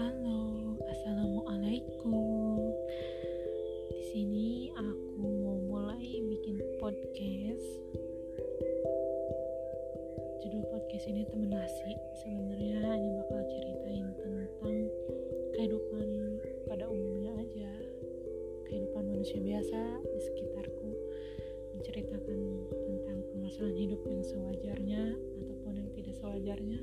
Halo, assalamualaikum. Di sini aku mau mulai bikin podcast. Judul podcast ini temen nasi. Sebenarnya hanya bakal ceritain tentang kehidupan pada umumnya aja, kehidupan manusia biasa di sekitarku, menceritakan tentang permasalahan hidup yang sewajarnya ataupun yang tidak sewajarnya